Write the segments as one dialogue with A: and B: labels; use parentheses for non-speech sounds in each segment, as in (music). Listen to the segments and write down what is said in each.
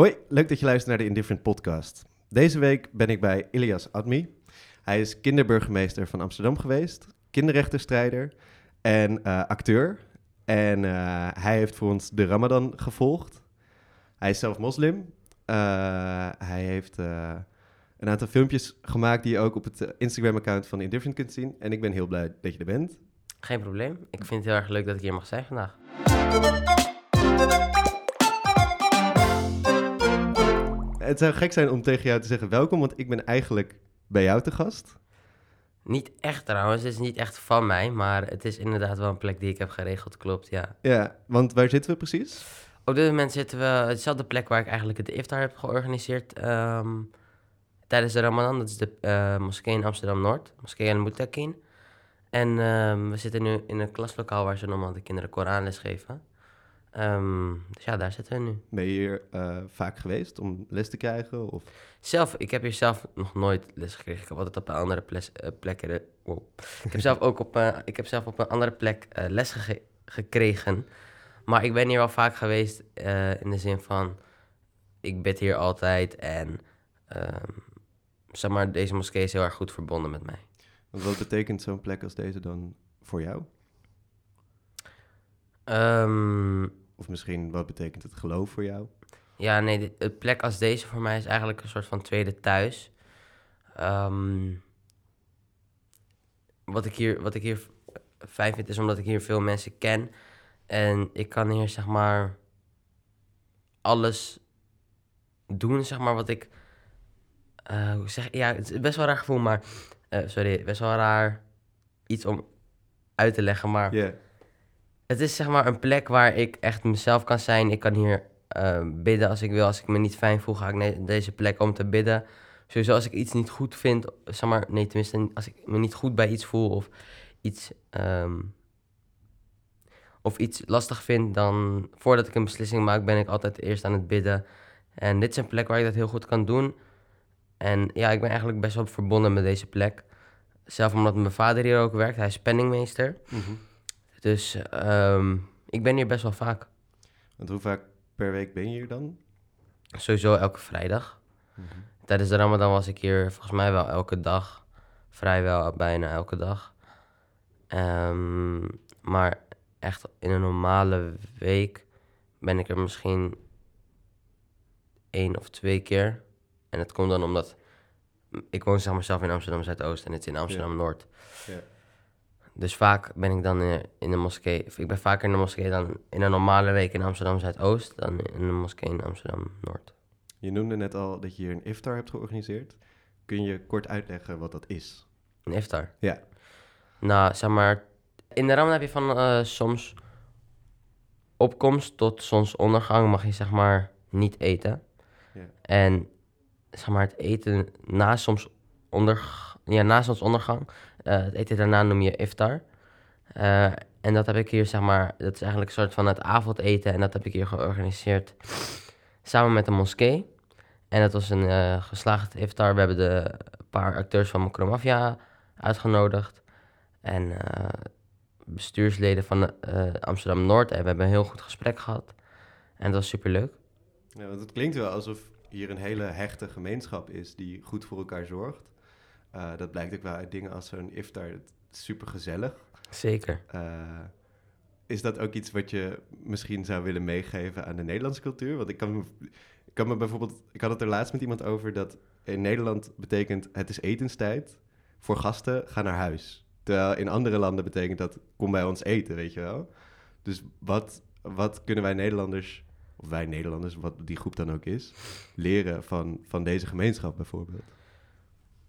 A: Hoi, leuk dat je luistert naar de Indifferent Podcast. Deze week ben ik bij Ilias Admi. Hij is kinderburgemeester van Amsterdam geweest, kinderrechtenstrijder en eh, acteur. En eh, hij heeft voor ons de Ramadan gevolgd. Hij is zelf moslim. Eh, hij heeft een aantal filmpjes gemaakt die je ook op het Instagram-account van Indifferent kunt zien. En ik ben heel blij dat je er bent.
B: Geen probleem. Ik vind het heel erg leuk dat ik hier mag zijn vandaag.
A: Het zou gek zijn om tegen jou te zeggen welkom, want ik ben eigenlijk bij jou te gast.
B: Niet echt trouwens, het is niet echt van mij, maar het is inderdaad wel een plek die ik heb geregeld, klopt, ja.
A: Ja, want waar zitten we precies?
B: Op dit moment zitten we op dezelfde plek waar ik eigenlijk het iftar heb georganiseerd ehm, tijdens de Ramadan. Dat is de eh, moskee in Amsterdam-Noord, moskee al Mutakin. En ehm, we zitten nu in een klaslokaal waar ze normaal de kinderen Koranles geven. Ehm, dus ja, daar zitten we nu.
A: Ben je hier eh, vaak geweest om les te krijgen? Of?
B: Zelf, ik heb hier zelf nog nooit les gekregen. Ik heb altijd op een andere ples- eh, plekken. eh, wow. Ik heb (laughs) zelf ook op, eh, ik heb zelf op een andere plek eh, les gekregen. Maar ik ben hier wel vaak geweest in de zin van, ik bid hier altijd en ehm, zeg maar, deze moskee is heel erg goed verbonden met mij.
A: Wat betekent zo'n plek als deze dan voor jou?
B: Ehm,
A: Of misschien wat betekent het geloof voor jou?
B: Ja, nee, een plek als deze voor mij is eigenlijk een soort van tweede thuis. Ehm, wat, ik hier, wat ik hier fijn vind, is omdat ik hier veel mensen ken. En ik kan hier, zeg maar, alles doen, zeg maar, wat ik... eh, hoe zeg Ja, het is best wel een raar gevoel, maar... eh, sorry, best wel raar iets om uit te leggen, maar...
A: Ja,
B: Het is zeg maar een plek waar ik echt mezelf kan zijn. Ik kan hier eh, bidden als ik wil. Als ik me niet fijn voel, ga ik naar deze plek om te bidden. Sowieso als ik iets niet goed vind, zeg maar, nee, tenminste, als ik me niet goed bij iets voel of iets, ehm, of iets lastig vind, dan voordat ik een beslissing maak, ben ik altijd eerst aan het bidden. En dit is een plek waar ik dat heel goed kan doen. En ja, ik ben eigenlijk best wel verbonden met deze plek. Zelf omdat mijn vader hier ook werkt. Hij is penningmeester.
A: Mhm.
B: Dus ehm, ik ben hier best wel vaak.
A: Want hoe vaak per week ben je hier dan?
B: Sowieso elke vrijdag. Tijdens de Ramadan was ik hier volgens mij wel elke dag. Vrijwel bijna elke dag. Ehm, maar echt in een normale week ben ik er misschien één of twee keer. En het komt dan omdat ik woon zeg maar zelf in Amsterdam Zuidoost en het is in Amsterdam Noord.
A: Ja.
B: Dus vaak ben ik dan in, in de moskee, of ik ben vaker in de moskee dan in een normale week in Amsterdam Zuidoost dan in de moskee in Amsterdam Noord.
A: Je noemde net al dat je hier een iftar hebt georganiseerd. Kun je kort uitleggen wat dat is?
B: Een iftar.
A: Ja.
B: Nou, zeg maar, in de Ramadan heb je van eh, soms opkomst tot zonsondergang mag je zeg maar niet eten.
A: Ja.
B: En zeg maar het eten na soms onder, ja, na zonsondergang, eh, het eten daarna noem je iftar. Eh, en dat heb ik hier zeg maar, dat is eigenlijk een soort van het avondeten en dat heb ik hier georganiseerd samen met de moskee. En dat was een eh, geslaagd iftar. We hebben de paar acteurs van Makromafia uitgenodigd. En eh, bestuursleden van eh, Amsterdam Noord. En we hebben een heel goed gesprek gehad. En dat was super leuk.
A: ja want het klinkt wel alsof hier een hele hechte gemeenschap is die goed voor elkaar zorgt. Eh, dat blijkt ook wel uit dingen als zo'n iftar. Super gezellig.
B: Zeker.
A: Eh, is dat ook iets wat je misschien zou willen meegeven aan de Nederlandse cultuur? Want ik kan, me, ik kan me bijvoorbeeld... Ik had het er laatst met iemand over dat in Nederland betekent het is etenstijd. Voor gasten, ga naar huis. Terwijl in andere landen betekent dat kom bij ons eten, weet je wel? Dus wat, wat kunnen wij Nederlanders, of wij Nederlanders, wat die groep dan ook is, leren van, van deze gemeenschap bijvoorbeeld?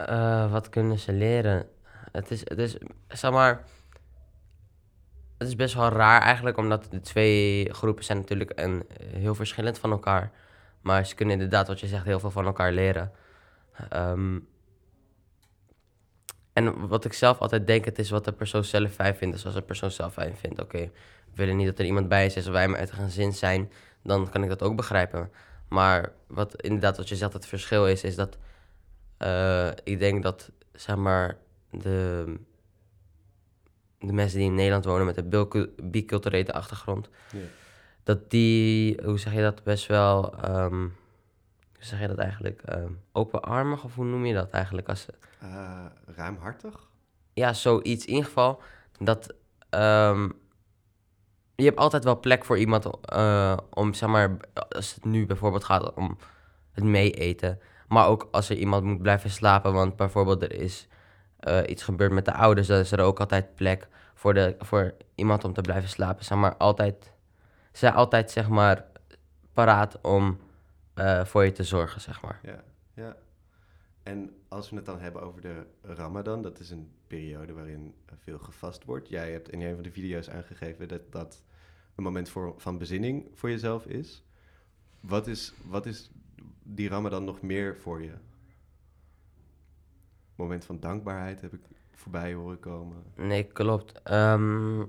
B: Eh, wat kunnen ze leren? Het is, het is, zeg maar... Het is best wel raar eigenlijk, omdat de twee groepen zijn natuurlijk een, heel verschillend van elkaar. Maar ze kunnen inderdaad, wat je zegt, heel veel van elkaar leren. Ehm, en wat ik zelf altijd denk, het is wat de persoon zelf fijn vindt. Dus als een persoon zelf fijn vindt, oké, we willen niet dat er iemand bij is, als wij maar uit een gezin zijn, dan kan ik dat ook begrijpen. Maar wat inderdaad, wat je zegt, het verschil is, is dat eh, ik denk dat, zeg maar, de, de mensen die in Nederland wonen met een biculturele achtergrond, dat die, hoe zeg je dat, best wel, ehm, hoe zeg je dat eigenlijk? Ehm openarmig of hoe noem je dat eigenlijk? Als,
A: Eh, ruimhartig?
B: ja, zoiets. In ieder geval dat ehm, je hebt altijd wel plek voor iemand eh, om, zeg maar, als het nu bijvoorbeeld gaat om het mee eten. Maar ook als er iemand moet blijven slapen, want bijvoorbeeld er is eh, iets gebeurd met de ouders, dan is er ook altijd plek voor, de, voor iemand om te blijven slapen. Zeg maar, altijd, zijn altijd, zeg maar, paraat om eh, voor je te zorgen, zeg maar.
A: Ja, ja. En als we het dan hebben over de Ramadan, dat is een periode waarin veel gevast wordt. Jij hebt in een van de video's aangegeven dat dat een moment voor, van bezinning voor jezelf is. Wat is, wat is die Ramadan nog meer voor je? Moment van dankbaarheid heb ik voorbij horen komen.
B: Nee, klopt. Ehm,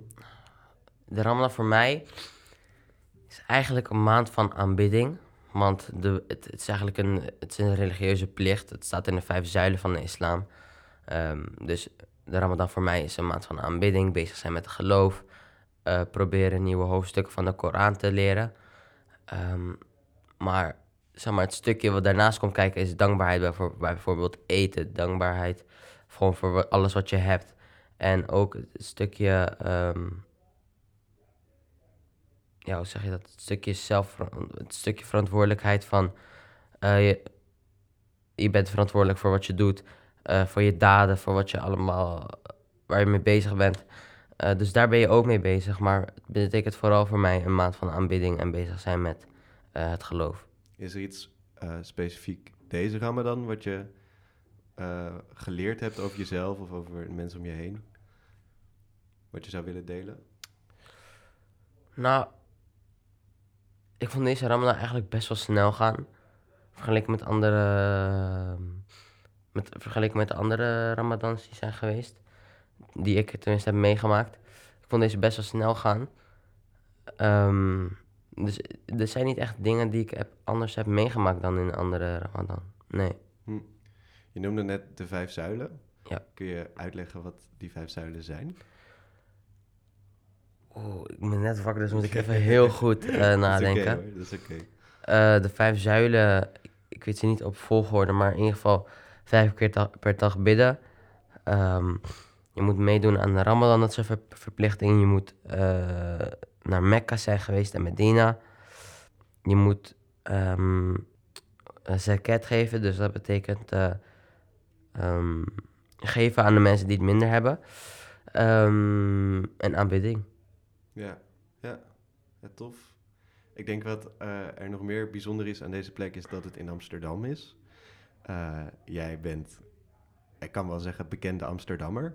B: de Ramadan voor mij is eigenlijk een maand van aanbidding. Want de, het, het is eigenlijk een, het is een religieuze plicht. Het staat in de vijf zuilen van de islam. Ehm, dus de Ramadan voor mij is een maand van aanbidding. Bezig zijn met het geloof. eh, proberen nieuwe hoofdstukken van de Koran te leren. Ehm, maar, zeg het stukje wat daarnaast komt kijken is dankbaarheid bij, voor, bij bijvoorbeeld eten. Dankbaarheid gewoon voor alles wat je hebt. En ook het stukje, ehm, ja, hoe zeg je dat? Het stukje zelf, het stukje verantwoordelijkheid van, eh, je, je bent verantwoordelijk voor wat je doet, eh, voor je daden, voor wat je allemaal, waar je mee bezig bent. Eh, dus daar ben je ook mee bezig, maar het betekent vooral voor mij een maand van aanbidding en bezig zijn met eh, het geloof.
A: Is er iets eh, specifiek deze Ramadan wat je eh, geleerd hebt over jezelf of over mensen om je heen? Wat je zou willen delen?
B: Nou, ik vond deze Ramadan eigenlijk best wel snel gaan. Vergeleken met andere. Met, vergeleken met de andere Ramadans die zijn geweest. Die ik tenminste heb meegemaakt. Ik vond deze best wel snel gaan. Ehm, dus er zijn niet echt dingen die ik heb, anders heb meegemaakt dan in andere Ramadan. Nee.
A: Je noemde net de vijf zuilen.
B: Ja.
A: Kun je uitleggen wat die vijf zuilen zijn?
B: Oeh, ik ben net wakker, dus moet ik even heel goed eh, nadenken. (laughs)
A: Dat is oké hoor, dat is oké.
B: Eh, de vijf zuilen, ik- weet ze niet op volgorde, maar in ieder geval vijf keer ta- per dag bidden. Ehm, je moet meedoen aan de Ramadan, dat is een ver- verplichting. Je moet eh, naar Mekka zijn geweest en Medina. Je moet ehm een zakat geven, dus dat betekent eh, ehm, geven aan de mensen die het minder hebben. Ehm, en aanbidding.
A: Ja, ja. ja, tof. Ik denk wat eh, er nog meer bijzonder is aan deze plek is dat het in Amsterdam is. Eh, jij bent, ik kan wel zeggen, bekende Amsterdammer.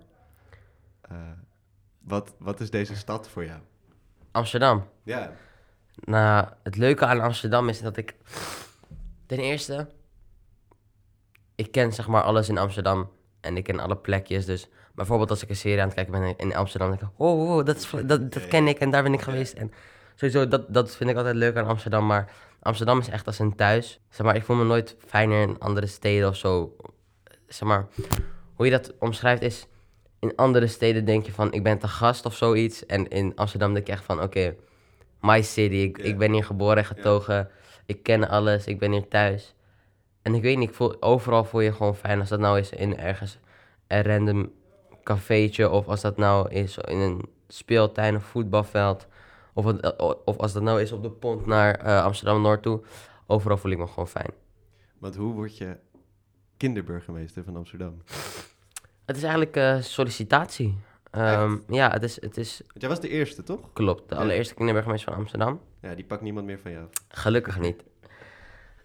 A: Wat, wat is deze stad voor jou?
B: Amsterdam.
A: Ja,
B: Nou, het leuke aan Amsterdam is dat ik... Ten eerste, ik ken zeg maar alles in Amsterdam en ik ken alle plekjes. Dus bijvoorbeeld als ik een serie aan het kijken ben in Amsterdam, denk ik, oh, oh, dat, is, dat, dat ken ik en daar ben ik geweest. En sowieso, dat, dat vind ik altijd leuk aan Amsterdam. Maar Amsterdam is echt als een thuis. Zeg maar, ik voel me nooit fijner in andere steden of zo. Zeg maar, hoe je dat omschrijft is, in andere steden denk je van, ik ben te gast of zoiets. En in Amsterdam denk ik echt van, oké, my city. Ik, ik ben hier geboren en getogen. Ik ken alles. Ik ben hier thuis. En ik weet niet, ik voel, overal voel je gewoon fijn. Als dat nou is in ergens een random cafeetje. Of als dat nou is in een speeltuin of voetbalveld. Of, het- of als dat nou is op de pont naar eh, Amsterdam-Noord toe. Overal voel ik me gewoon fijn.
A: want hoe word je kinderburgemeester van Amsterdam?
B: Het is eigenlijk eh, sollicitatie. Ehm, ja, het is, het is,
A: Want jij was de eerste, toch?
B: klopt. De
A: Ja.
B: allereerste kinderburgemeester van Amsterdam.
A: Ja, die pakt niemand meer van jou.
B: Gelukkig niet.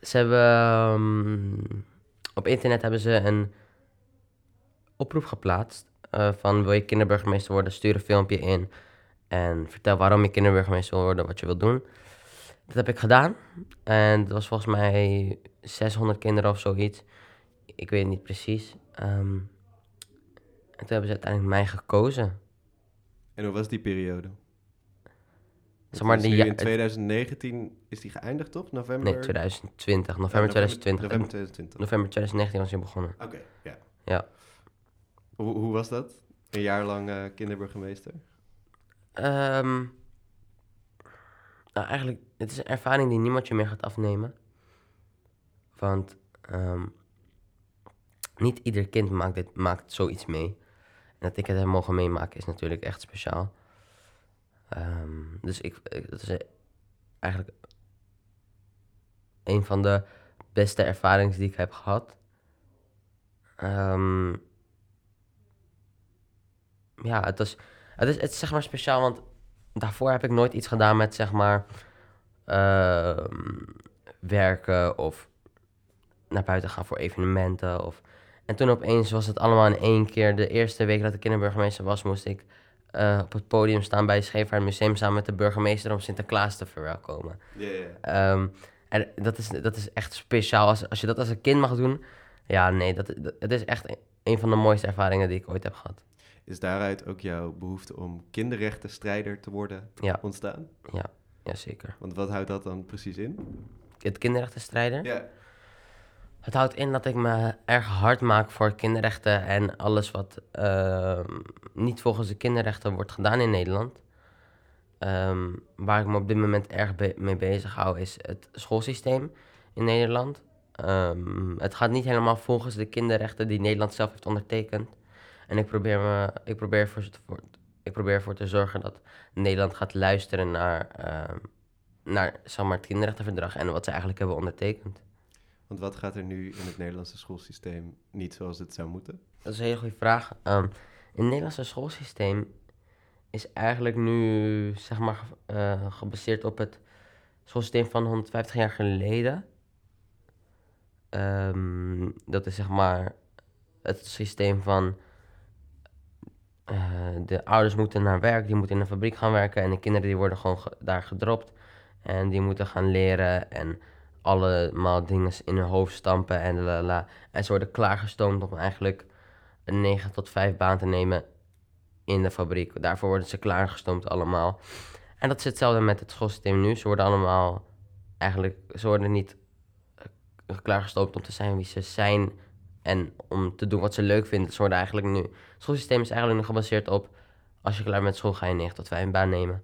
B: Ze hebben... ehm, op internet hebben ze een oproep geplaatst. eh, van wil je kinderburgemeester worden, stuur een filmpje in. En vertel waarom je kinderburgemeester wil worden, wat je wilt doen. Dat heb ik gedaan. En dat was volgens mij 600 kinderen of zoiets. Ik weet het niet precies. Ehm, en toen hebben ze uiteindelijk mij gekozen.
A: En hoe was die periode?
B: Zeg maar, die ja-
A: in 2019 is die geëindigd, toch? November?
B: Nee, 2020.
A: Ja,
B: November 2020.
A: November 2020.
B: November 2019 was hij begonnen.
A: Oké, ja.
B: Ja.
A: Hoe, hoe was dat? Een jaar lang eh, kinderburgemeester?
B: Ehm, nou, eigenlijk, het is een ervaring die niemand je meer gaat afnemen. Want ehm, niet ieder kind maakt, dit, maakt zoiets mee. Dat ik het heb mogen meemaken is natuurlijk echt speciaal. Ehm, dus ik, dat is eigenlijk een van de beste ervaringen die ik heb gehad. Ehm, ja, het, was, het, is, het is zeg maar speciaal, want daarvoor heb ik nooit iets gedaan met zeg maar ehm, werken of naar buiten gaan voor evenementen. Of... En toen opeens was het allemaal in één keer. De eerste week dat ik kinderburgemeester was, moest ik eh, op het podium staan bij het Scheepvaart Museum samen met de burgemeester om Sinterklaas te verwelkomen.
A: Ja, ja.
B: Ehm, en dat is, dat is echt speciaal. Als, als je dat als een kind mag doen, ja, nee, dat, dat, het is echt een van de mooiste ervaringen die ik ooit heb gehad.
A: Is daaruit ook jouw behoefte om kinderrechtenstrijder te worden
B: Ja.
A: ontstaan?
B: Ja, ja zeker.
A: Want wat houdt dat dan precies in?
B: Het kinderrechtenstrijder.
A: Ja.
B: Het houdt in dat ik me erg hard maak voor kinderrechten en alles wat ehm, niet volgens de kinderrechten wordt gedaan in Nederland. Ehm, waar ik me op dit moment erg mee bezig hou is het schoolsysteem in Nederland. Ehm, het gaat niet helemaal volgens de kinderrechten die Nederland zelf heeft ondertekend. En ik probeer, me, ik probeer, voor, ik probeer ervoor te zorgen dat Nederland gaat luisteren naar, naar zeg maar, het kinderrechtenverdrag en wat ze eigenlijk hebben ondertekend.
A: Want wat gaat er nu in het Nederlandse schoolsysteem niet zoals het zou moeten?
B: Dat is een hele goede vraag. Ehm, in het Nederlandse schoolsysteem is eigenlijk nu zeg maar eh, gebaseerd op het schoolsysteem van 150 jaar geleden. Ehm, dat is zeg maar het systeem van eh, de ouders moeten naar werk, die moeten in een fabriek gaan werken en de kinderen die worden gewoon ge- daar gedropt en die moeten gaan leren en allemaal dingen in hun hoofd stampen en la la. En ze worden klaargestoomd om eigenlijk een 9 tot 5 baan te nemen in de fabriek. Daarvoor worden ze klaargestoomd allemaal. En dat is hetzelfde met het schoolsysteem nu. Ze worden allemaal eigenlijk, ze worden niet eh, klaargestoomd om te zijn wie ze zijn en om te doen wat ze leuk vinden. Ze worden eigenlijk nu, het schoolsysteem is eigenlijk nu gebaseerd op, als je klaar met school ga je 9 tot 5 baan nemen.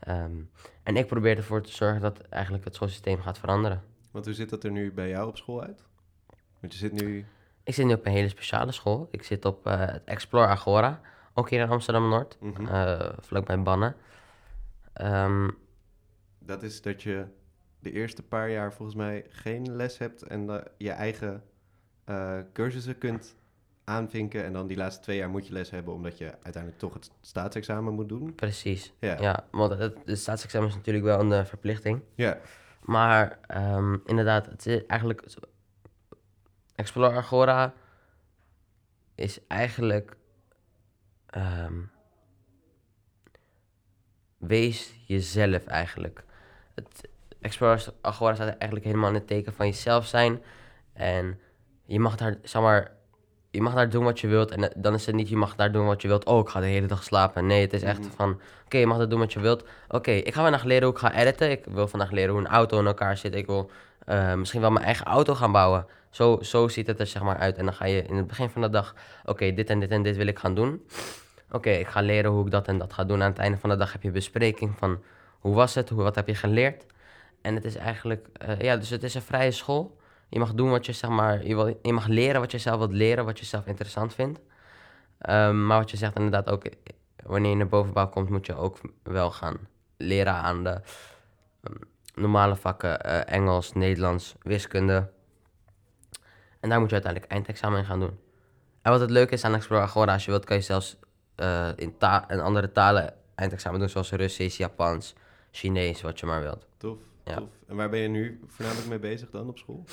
B: Ehm, en ik probeer ervoor te zorgen dat eigenlijk het schoolsysteem gaat veranderen.
A: Want hoe ziet dat er nu bij jou op school uit? Want je zit nu...
B: Ik zit nu op een hele speciale school. Ik zit op eh, het Explore Agora, ook hier in Amsterdam-Noord,
A: Mhm.
B: eh, vlakbij Bannen. Ehm,
A: Dat is dat je de eerste paar jaar volgens mij geen les hebt en je eigen eh, cursussen kunt aanvinken. En dan die laatste twee jaar moet je les hebben omdat je uiteindelijk toch het staatsexamen moet doen.
B: precies.
A: Ja.
B: Ja, want het, staatsexamen is natuurlijk wel een verplichting.
A: Ja.
B: Maar ehm, inderdaad, het is eigenlijk... Explore Agora is eigenlijk... ehm, wees jezelf eigenlijk. Het Explore Agora staat eigenlijk helemaal in het teken van jezelf zijn. En je mag daar, zeg maar... Je mag daar doen wat je wilt. En dan is het niet, je mag daar doen wat je wilt. Oh, ik ga de hele dag slapen. Nee, het is echt
A: Mhm.
B: van... Oké, je mag dat doen wat je wilt. Oké, ik ga vandaag leren hoe ik ga editen. Ik wil vandaag leren hoe een auto in elkaar zit. Ik wil eh, misschien wel mijn eigen auto gaan bouwen. Zo, zo ziet het er zeg maar uit. En dan ga je in het begin van de dag... Oké, dit en dit en dit wil ik gaan doen. Oké, ik ga leren hoe ik dat en dat ga doen. Aan het einde van de dag heb je bespreking van... Hoe was het? Hoe, wat heb je geleerd? En het is eigenlijk... eh, ja, dus het is een vrije school. Je mag doen wat je zeg maar... Je, mag leren wat je zelf wilt leren. Wat je zelf interessant vindt. Ehm, maar wat je zegt inderdaad ook... Wanneer je naar bovenbouw komt, moet je ook wel gaan leren aan de ehm, normale vakken. eh, Engels, Nederlands, wiskunde. En daar moet je uiteindelijk eindexamen in gaan doen. En wat het leuke is aan Explore Agora, als je wilt, kan je zelfs eh, in, in andere talen eindexamen doen, zoals Russisch, Japans, Chinees, wat je maar wilt.
A: Tof,
B: Ja.
A: tof. En waar ben je nu voornamelijk mee bezig dan op school?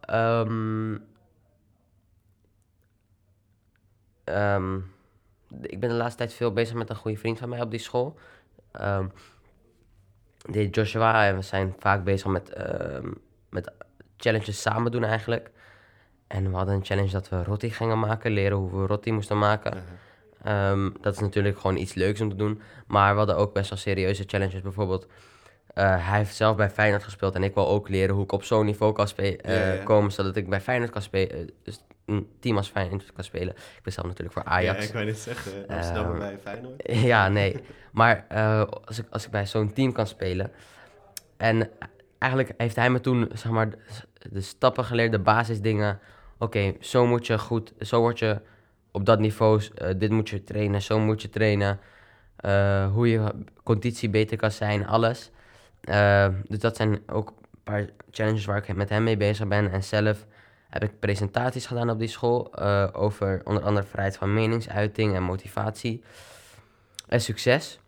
B: Ehm, ehm, ik ben de laatste tijd veel bezig met een goede vriend van mij op die school. Ehm die Joshua en we zijn vaak bezig met, met challenges samen doen eigenlijk. En we hadden een challenge dat we roti gingen maken, leren hoe we roti moesten maken. Dat is natuurlijk gewoon iets leuks om te doen. Maar we hadden ook best wel serieuze challenges. Bijvoorbeeld, eh, hij heeft zelf bij Feyenoord gespeeld. En ik wil ook leren hoe ik op zo'n niveau kan spe- eh,
A: Ja, ja.
B: komen. Zodat ik bij Feyenoord kan spelen. dus een team als Feyenoord kan spelen. Ik ben zelf natuurlijk voor Ajax.
A: Ja, ik wou net zeggen, Amsterdam bij Feyenoord. (laughs)
B: Ja, nee. Maar eh, als, ik, als ik bij zo'n team kan spelen. En eigenlijk heeft hij me toen, zeg maar, de, stappen geleerd, de basisdingen. Oké, zo moet je goed, zo word je op dat niveau, eh, dit moet je trainen, zo moet je trainen. Eh, hoe je conditie beter kan zijn, alles. Eh, dus dat zijn ook een paar challenges waar ik met hem mee bezig ben. En zelf heb ik presentaties gedaan op die school eh, over onder andere vrijheid van meningsuiting en motivatie en succes.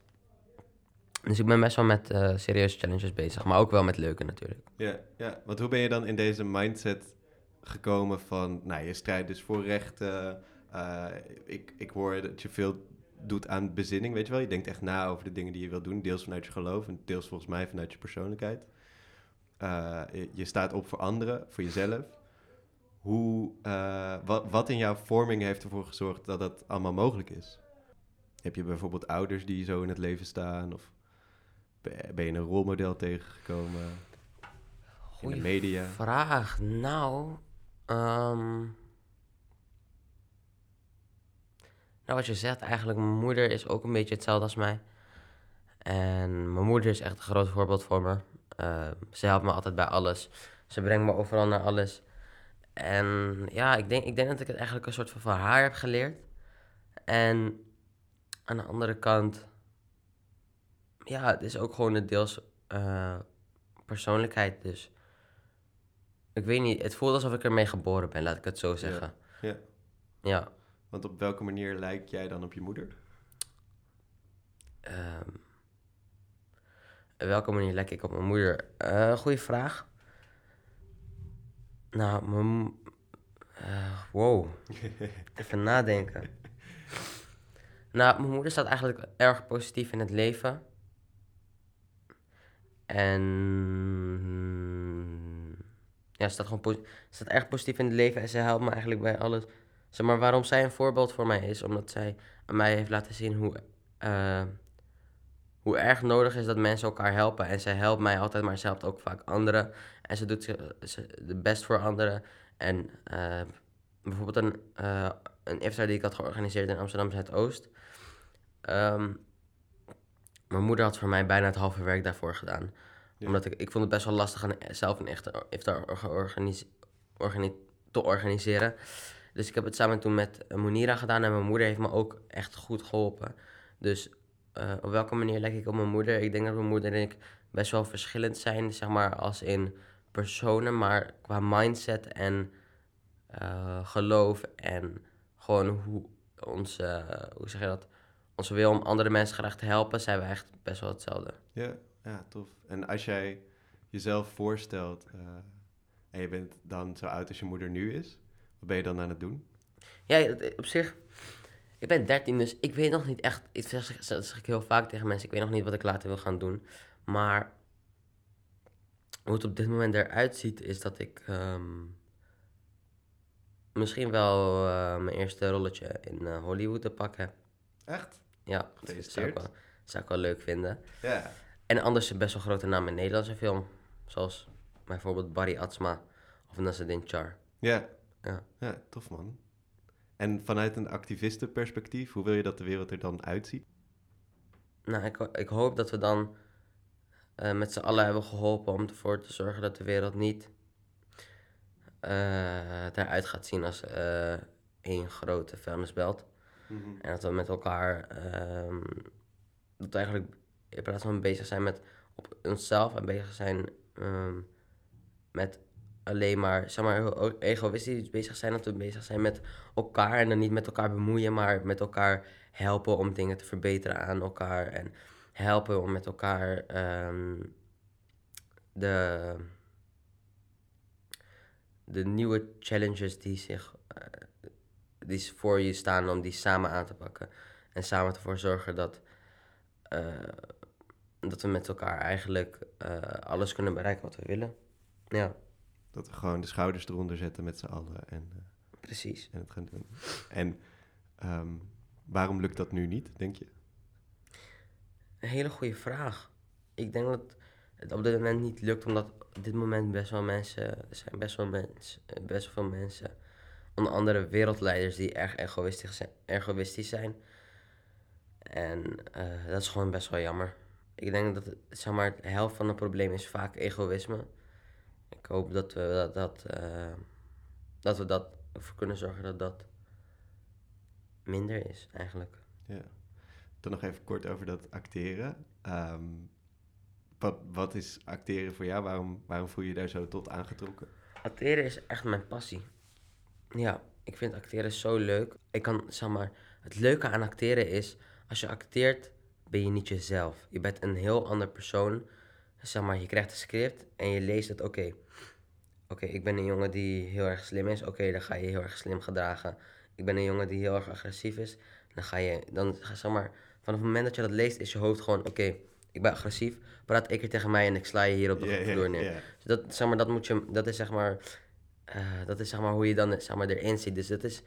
B: Dus ik ben best wel met eh, serieuze challenges bezig, maar ook wel met leuke natuurlijk.
A: Ja, ja, want hoe ben je dan in deze mindset gekomen van, nou, je strijdt dus voor rechten. ik, ik hoor dat je veel doet aan bezinning, weet je wel. Je denkt echt na over de dingen die je wilt doen, deels vanuit je geloof en deels volgens mij vanuit je persoonlijkheid. Eh, je, je staat op voor anderen, voor jezelf. Hoe, eh, wat, wat in jouw vorming heeft ervoor gezorgd dat dat allemaal mogelijk is? Heb je bijvoorbeeld ouders die zo in het leven staan? Of ben je een rolmodel tegengekomen? in de media?
B: Vraag, nou, ehm, nou wat je zegt, eigenlijk mijn moeder is ook een beetje hetzelfde als mij. En mijn moeder is echt een groot voorbeeld voor me. Eh, ze helpt me altijd bij alles. Ze brengt me overal naar alles. En ja, ik denk, ik denk dat ik het eigenlijk een soort van van haar heb geleerd. En aan de andere kant, ja, het is ook gewoon een deels eh, persoonlijkheid. Dus ik weet niet, het voelt alsof ik ermee geboren ben, laat ik het zo zeggen.
A: ja.
B: Ja.
A: Want op welke manier lijk jij dan op je moeder?
B: ehm, op welke manier lek ik op mijn moeder? Eh goeie vraag. Nou, mijn... eh, wow. (laughs) Even nadenken. Nou, mijn moeder staat eigenlijk erg positief in het leven. En ja, ze staat gewoon staat erg positief in het leven en ze helpt me eigenlijk bij alles. Zeg maar, waarom zij een voorbeeld voor mij is, omdat zij aan mij heeft laten zien hoe, eh, hoe erg nodig is dat mensen elkaar helpen. En zij helpt mij altijd, maar ze helpt ook vaak anderen. En ze doet de best voor anderen. En eh, bijvoorbeeld een, eh een iftar die ik had georganiseerd in Amsterdam Zuidoost. Ehm mijn moeder had voor mij bijna het halve werk daarvoor gedaan.
A: Ja.
B: Omdat ik, ik vond het best wel lastig aan zelf een echte iftar organi- te organiseren. Dus ik heb het samen toen met eh, Monira gedaan en mijn moeder heeft me ook echt goed geholpen. Dus eh, op welke manier lijk ik op mijn moeder? Ik denk dat mijn moeder en ik best wel verschillend zijn, zeg maar, als in personen, maar qua mindset en eh, geloof en gewoon hoe onze, hoe zeg je dat, onze wil om andere mensen graag te helpen, zijn we echt best wel hetzelfde.
A: Ja, ja, tof. En als jij jezelf voorstelt en je bent dan zo oud als je moeder nu is, wat ben je dan aan het doen?
B: Ja, het- op zich, ik ben 13, dus ik weet nog niet echt, ik zeg, dat zeg ik heel vaak tegen mensen, ik weet nog niet wat ik later wil gaan doen. Maar hoe het op dit moment eruit ziet, is dat ik ehm, misschien wel eh, mijn eerste rolletje in eh, Hollywood te pakken heb.
A: Echt?
B: Ja, dat zou ik, wel, zou ik wel leuk vinden.
A: Ja.
B: En anders een best wel grote naam in Nederlandse film. Zoals bijvoorbeeld Barry Atsma of Nasreddin Char.
A: Ja.
B: Ja.
A: Ja, tof man. En vanuit een activistenperspectief, hoe wil je dat de wereld er dan uitziet?
B: Nou, ik, ik hoop dat we dan eh, met z'n allen hebben geholpen om ervoor te zorgen dat de wereld niet eh, eruit gaat zien als eh één grote vuilnisbelt. En dat we met elkaar, ehm, dat we eigenlijk in plaats van bezig zijn met op onszelf en bezig zijn ehm, met alleen maar, zeg maar, o- egoïstisch bezig zijn. Dat we bezig zijn met elkaar en dan niet met elkaar bemoeien, maar met elkaar helpen om dingen te verbeteren aan elkaar. En helpen om met elkaar ehm, de, de nieuwe challenges die zich eh, die voor je staan om die samen aan te pakken. En samen ervoor zorgen dat, eh, dat we met elkaar eigenlijk eh, alles kunnen bereiken wat we willen. Ja,
A: Dat we gewoon de schouders eronder zetten met z'n allen en, eh,
B: precies.
A: en het gaan doen. En ehm, waarom lukt dat nu niet, denk je?
B: Een hele goede vraag. Ik denk dat het op dit moment niet lukt, omdat op dit moment best wel mensen, er zijn best wel, mens, eh, best wel veel mensen, onder andere wereldleiders, die erg egoïstisch zijn. Egoïstisch zijn. En eh, dat is gewoon best wel jammer. Ik denk dat zeg maar, de helft van het probleem is vaak egoïsme. Ik hoop dat we dat, dat, eh, dat we dat ervoor kunnen zorgen dat dat minder is, eigenlijk.
A: Ja. Dan nog even kort over dat acteren. Ehm, wat, wat is acteren voor jou? Waarom, waarom voel je je daar zo tot aangetrokken?
B: Acteren is echt mijn passie. Ja, ik vind acteren zo leuk. Ik kan, zeg maar, het leuke aan acteren is, als je acteert, ben je niet jezelf. Je bent een heel ander persoon. Zeg maar, je krijgt een script en je leest het, oké. Oké, ik ben een jongen die heel erg slim is. Oké, dan ga je heel erg slim gedragen. Ik ben een jongen die heel erg agressief is. Dan ga je, dan, zeg maar, vanaf het moment dat je dat leest, is je hoofd gewoon, oké, ik ben agressief. Praat één keer tegen mij en ik sla je hier op de
A: ja,
B: vloer neer. Dus dat, zeg maar, dat moet je, dat is zeg maar, eh, dat is zeg maar hoe je dan zeg maar, erin ziet. Dus het is,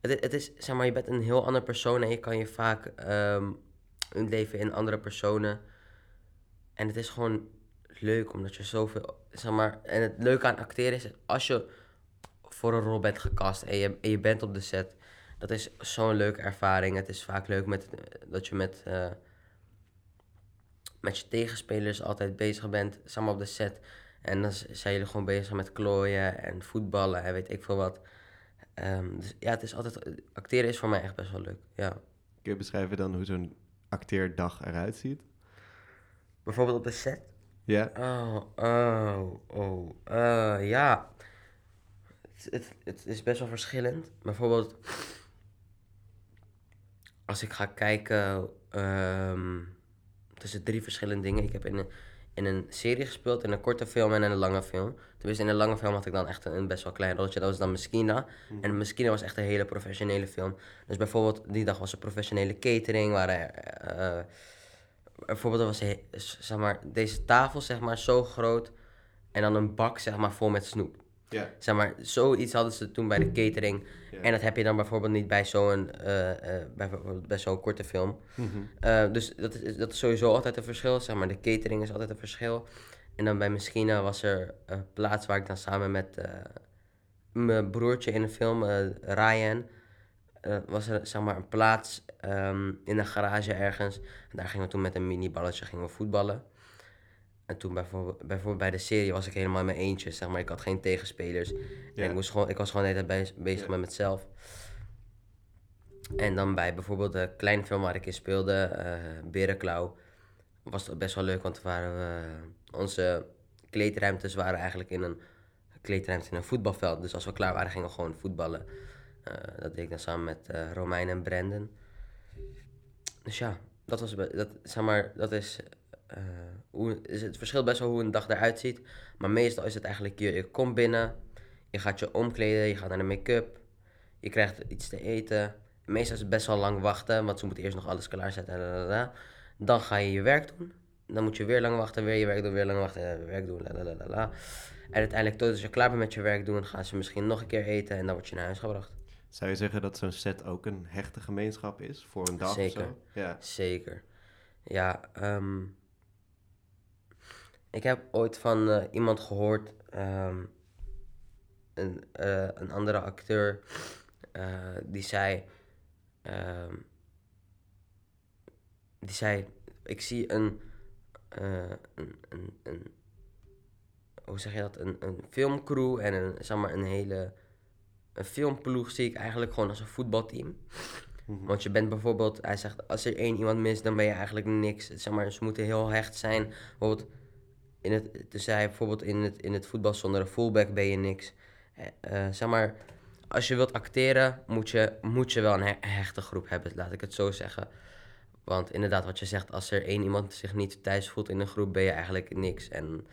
B: het, is- het is, zeg maar, je bent een heel ander persoon en je kan je vaak ehm leven in andere personen. En het is gewoon leuk, omdat je zoveel, zeg maar, en het leuke aan acteren is, als je voor een rol bent gecast en je, en je bent op de set, dat is zo'n leuke ervaring. Het is vaak leuk met, dat je met, eh, met je tegenspelers altijd bezig bent, samen op de set. En dan zijn jullie gewoon bezig met klooien en voetballen en weet ik veel wat. Ehm, dus ja, het is altijd, acteren is voor mij echt best wel leuk, ja.
A: Kun je beschrijven dan hoe zo'n acteerdag eruit ziet?
B: Bijvoorbeeld op de set.
A: Ja?
B: Oh, oh, oh. eh, ja. Het, het, het is best wel verschillend. Bijvoorbeeld, als ik ga kijken ehm, tussen drie verschillende dingen. Ik heb in een, in een serie gespeeld, in een korte film en in een lange film. Tenminste, in een lange film had ik dan echt een, een best wel klein rolletje. Dat was dan Meskina. En Meskina was echt een hele professionele film. Dus bijvoorbeeld, die dag was er professionele catering. Waren eh, bijvoorbeeld, er was zeg maar, deze tafel zeg maar, zo groot. En dan een bak zeg maar, vol met snoep.
A: Ja.
B: Zeg maar, zoiets hadden ze toen bij de catering. En dat heb je dan bijvoorbeeld niet bij zo'n eh, bij, bijvoorbeeld bij zo'n korte film.
A: Mhm.
B: Eh, dus dat is, dat is sowieso altijd een verschil. Zeg maar, de catering is altijd een verschil. En dan bij Meskina was er een plaats waar ik dan samen met mijn broertje in een film, Ryan, eh, was er zeg maar een plaats ehm, in een garage ergens. En daar gingen we toen met een miniballetje gingen we voetballen. En toen bijvoorbeeld, bijvoorbeeld bij de serie was ik helemaal in mijn eentje, zeg maar. Ik had geen tegenspelers. En ik, moest gewoon, ik was gewoon de hele tijd bez- bezig met mezelf. En dan bij bijvoorbeeld de kleine film waar ik in speelde, eh Berenklauw, was het best wel leuk, want waren we, onze kleedruimtes waren eigenlijk in een kleedruimte in een voetbalveld. Dus als we klaar waren, gingen we gewoon voetballen. Eh, dat deed ik dan samen met eh Romein en Brandon. Dus ja, dat was, dat, zeg maar, dat is, eh, hoe, is het verschilt best wel hoe een dag eruit ziet. Maar meestal is het eigenlijk, je, je komt binnen, je gaat je omkleden, je gaat naar de make-up, je krijgt iets te eten. Meestal is het best wel lang wachten, want ze moeten eerst nog alles klaarzetten. la, la, la. Dan ga je je werk doen. Dan moet je weer lang wachten, weer je werk doen, weer lang wachten, werk doen. En uiteindelijk, totdat je klaar bent met je werk doen, gaan ze misschien nog een keer eten en dan word je naar huis gebracht.
A: Zou je zeggen dat zo'n set ook een hechte gemeenschap is voor een dag
B: Zeker.
A: of zo? Ja.
B: Zeker. Ja, ehm, ik heb ooit van eh, iemand gehoord, ehm, een, eh, een andere acteur, eh, die zei, ehm, die zei, ik zie een, een, een, een, hoe zeg je dat, een, een filmcrew en een, zeg maar, een hele, een filmploeg zie ik eigenlijk gewoon als een voetbalteam.
A: Mhm.
B: Want je bent bijvoorbeeld, hij zegt, als er één iemand mist, dan ben je eigenlijk niks. Zeg maar, ze moeten heel hecht zijn. Bijvoorbeeld, in het, dus hij bijvoorbeeld in het, in het voetbal zonder een fullback ben je niks. Eh, eh, zeg maar, als je wilt acteren, moet je, moet je wel een he- hechte groep hebben, laat ik het zo zeggen. Want inderdaad, wat je zegt, als er één iemand zich niet thuis voelt in een groep, ben je eigenlijk niks. En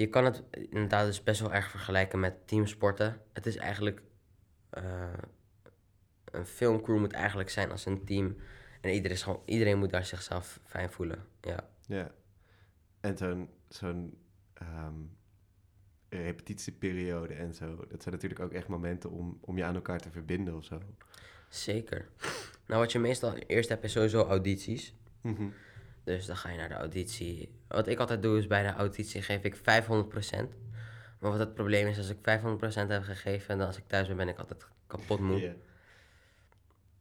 B: je kan het inderdaad dus best wel erg vergelijken met teamsporten. Het is eigenlijk... eh, een filmcrew moet eigenlijk zijn als een team. En iedereen, is gewoon, iedereen moet daar zichzelf fijn voelen. Ja,
A: Ja. En zo'n zo'n ehm, repetitieperiode en zo, dat zijn natuurlijk ook echt momenten om, om je aan elkaar te verbinden of zo.
B: zeker. Nou, wat je meestal eerst hebt is sowieso audities.
A: Mhm.
B: Dus dan ga je naar de auditie. Wat ik altijd doe is bij de auditie geef ik 500%. Maar wat het probleem is, als ik 500% heb gegeven, dan als ik thuis ben, ben ik altijd kapot moe.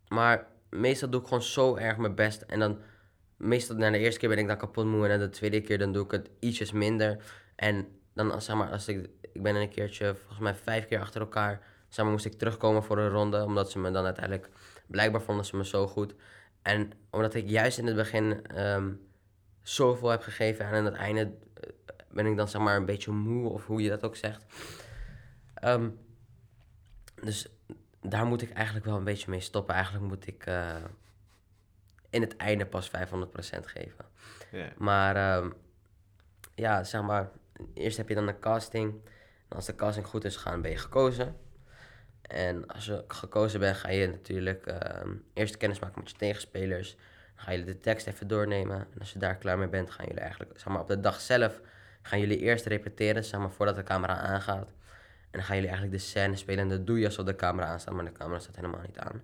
B: Maar meestal doe ik gewoon zo erg mijn best. En dan meestal na de eerste keer ben ik dan kapot moe en de tweede keer dan doe ik het ietsjes minder. En dan, als, zeg maar, als ik, ik ben een keertje, volgens mij vijf keer achter elkaar, zeg maar, moest ik terugkomen voor een ronde, omdat ze me dan uiteindelijk, blijkbaar vonden ze me zo goed. En omdat ik juist in het begin ehm, zoveel heb gegeven en aan het einde eh, ben ik dan zeg maar een beetje moe, of hoe je dat ook zegt. Ehm, dus daar moet ik eigenlijk wel een beetje mee stoppen. Eigenlijk moet ik eh, in het einde pas 500% geven. Maar ehm, ja, zeg maar, eerst heb je dan een casting. En als de casting goed is gegaan, ben je gekozen. En als je gekozen bent, ga je natuurlijk ehm, eerst kennis maken met je tegenspelers. Dan ga je de tekst even doornemen. En als je daar klaar mee bent, gaan jullie eigenlijk, zeg maar, op de dag zelf gaan jullie eerst repeteren, zeg maar, voordat de camera aangaat. En dan gaan jullie eigenlijk de scène spelen en dat doe je alsof de camera aanstaat, maar de camera staat helemaal niet aan.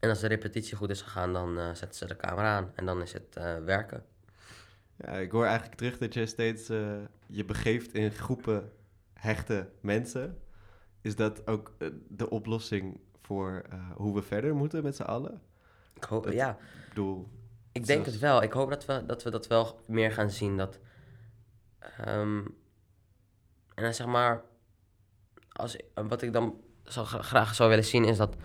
B: En als de repetitie goed is gegaan, dan eh, zetten ze de camera aan en dan is het eh, werken.
A: Ja, ik hoor eigenlijk terug dat je steeds eh, je begeeft in groepen hechte mensen. Is dat ook eh, de oplossing voor eh, hoe we verder moeten met z'n allen?
B: Ik hoop,
A: Dat-
B: ja,
A: Ik bedoel,
B: ik denk het wel. Ik hoop dat we dat, we dat wel meer gaan zien. Dat, ehm, en dan zeg maar, als, wat ik dan zou, graag zou willen zien is dat,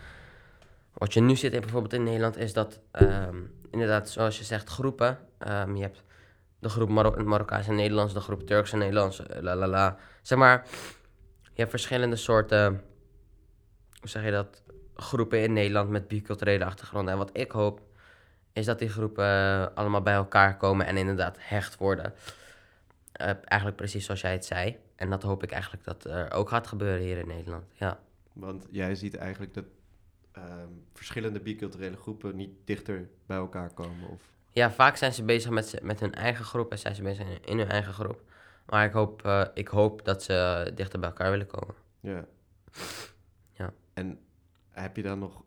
B: wat je nu ziet in, bijvoorbeeld in Nederland, is dat ehm, inderdaad, zoals je zegt, groepen. Ehm, je hebt de groep Maro Marokkaans en Nederlands, de groep Turks en Nederlands, eh, la la la. Zeg maar, je hebt verschillende soorten, hoe zeg je dat, groepen in Nederland met biculturele achtergronden. En wat ik hoop, is dat die groepen eh, allemaal bij elkaar komen en inderdaad hecht worden. Eh, eigenlijk precies zoals jij het zei. En dat hoop ik eigenlijk dat er ook gaat gebeuren hier in Nederland. Ja,
A: want jij ziet eigenlijk dat ehm, verschillende biculturele groepen niet dichter bij elkaar komen. Of,
B: ja vaak zijn ze bezig met, met hun eigen groep en zijn ze bezig in hun eigen groep. Maar ik hoop, eh, ik hoop dat ze dichter bij elkaar willen komen.
A: ja.
B: Ja.
A: En heb je dan nog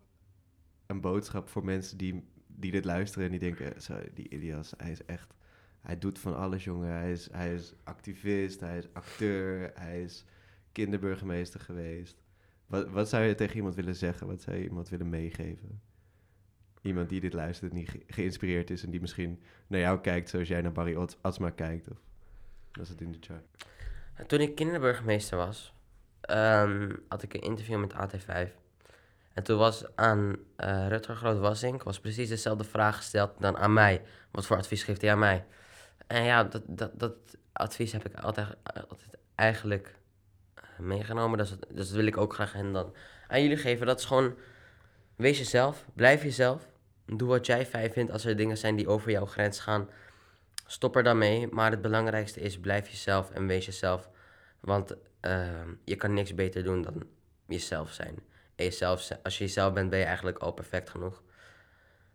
A: een boodschap voor mensen die, die dit luisteren en die denken, zo, die Ilias, hij is echt, hij doet van alles, jongen. Hij is, hij is activist, hij is acteur, hij is kinderburgemeester geweest. Wat, wat zou je tegen iemand willen zeggen? Wat zou je iemand willen meegeven? Iemand die dit luistert die ge- geïnspireerd is en die misschien naar jou kijkt zoals jij naar Barry Atsma kijkt. Of was het in de chart?
B: Toen ik kinderburgemeester was, ehm, had ik een interview met AT5. En toen was aan eh Rutger Groot-Wassink was precies dezelfde vraag gesteld dan aan mij. Wat voor advies geeft hij aan mij? En ja, dat, dat, dat advies heb ik altijd, altijd eigenlijk eh, meegenomen. Dus, dat- dus dat wil ik ook graag hen dan aan jullie geven. Dat is gewoon, wees jezelf, blijf jezelf. Doe wat jij fijn vindt. Als er dingen zijn die over jouw grens gaan, stop er dan mee. Maar het belangrijkste is, blijf jezelf en wees jezelf. Want ehm, je kan niks beter doen dan jezelf zijn. En jezelf, als je jezelf bent, ben je eigenlijk al perfect genoeg.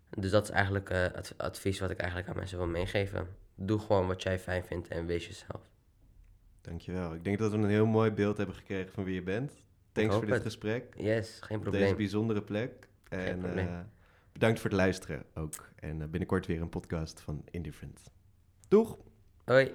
B: Dus dat is eigenlijk eh, het advies wat ik eigenlijk aan mensen wil meegeven. Doe gewoon wat jij fijn vindt en wees jezelf.
A: Dankjewel. Ik denk dat we een heel mooi beeld hebben gekregen van wie je bent. Thanks voor dit
B: het.
A: gesprek.
B: Yes, geen
A: Op deze
B: probleem.
A: bijzondere plek. En
B: probleem.
A: eh, bedankt voor het luisteren ook. En eh, binnenkort weer een podcast van Indifferent. Doeg!
B: Hoi.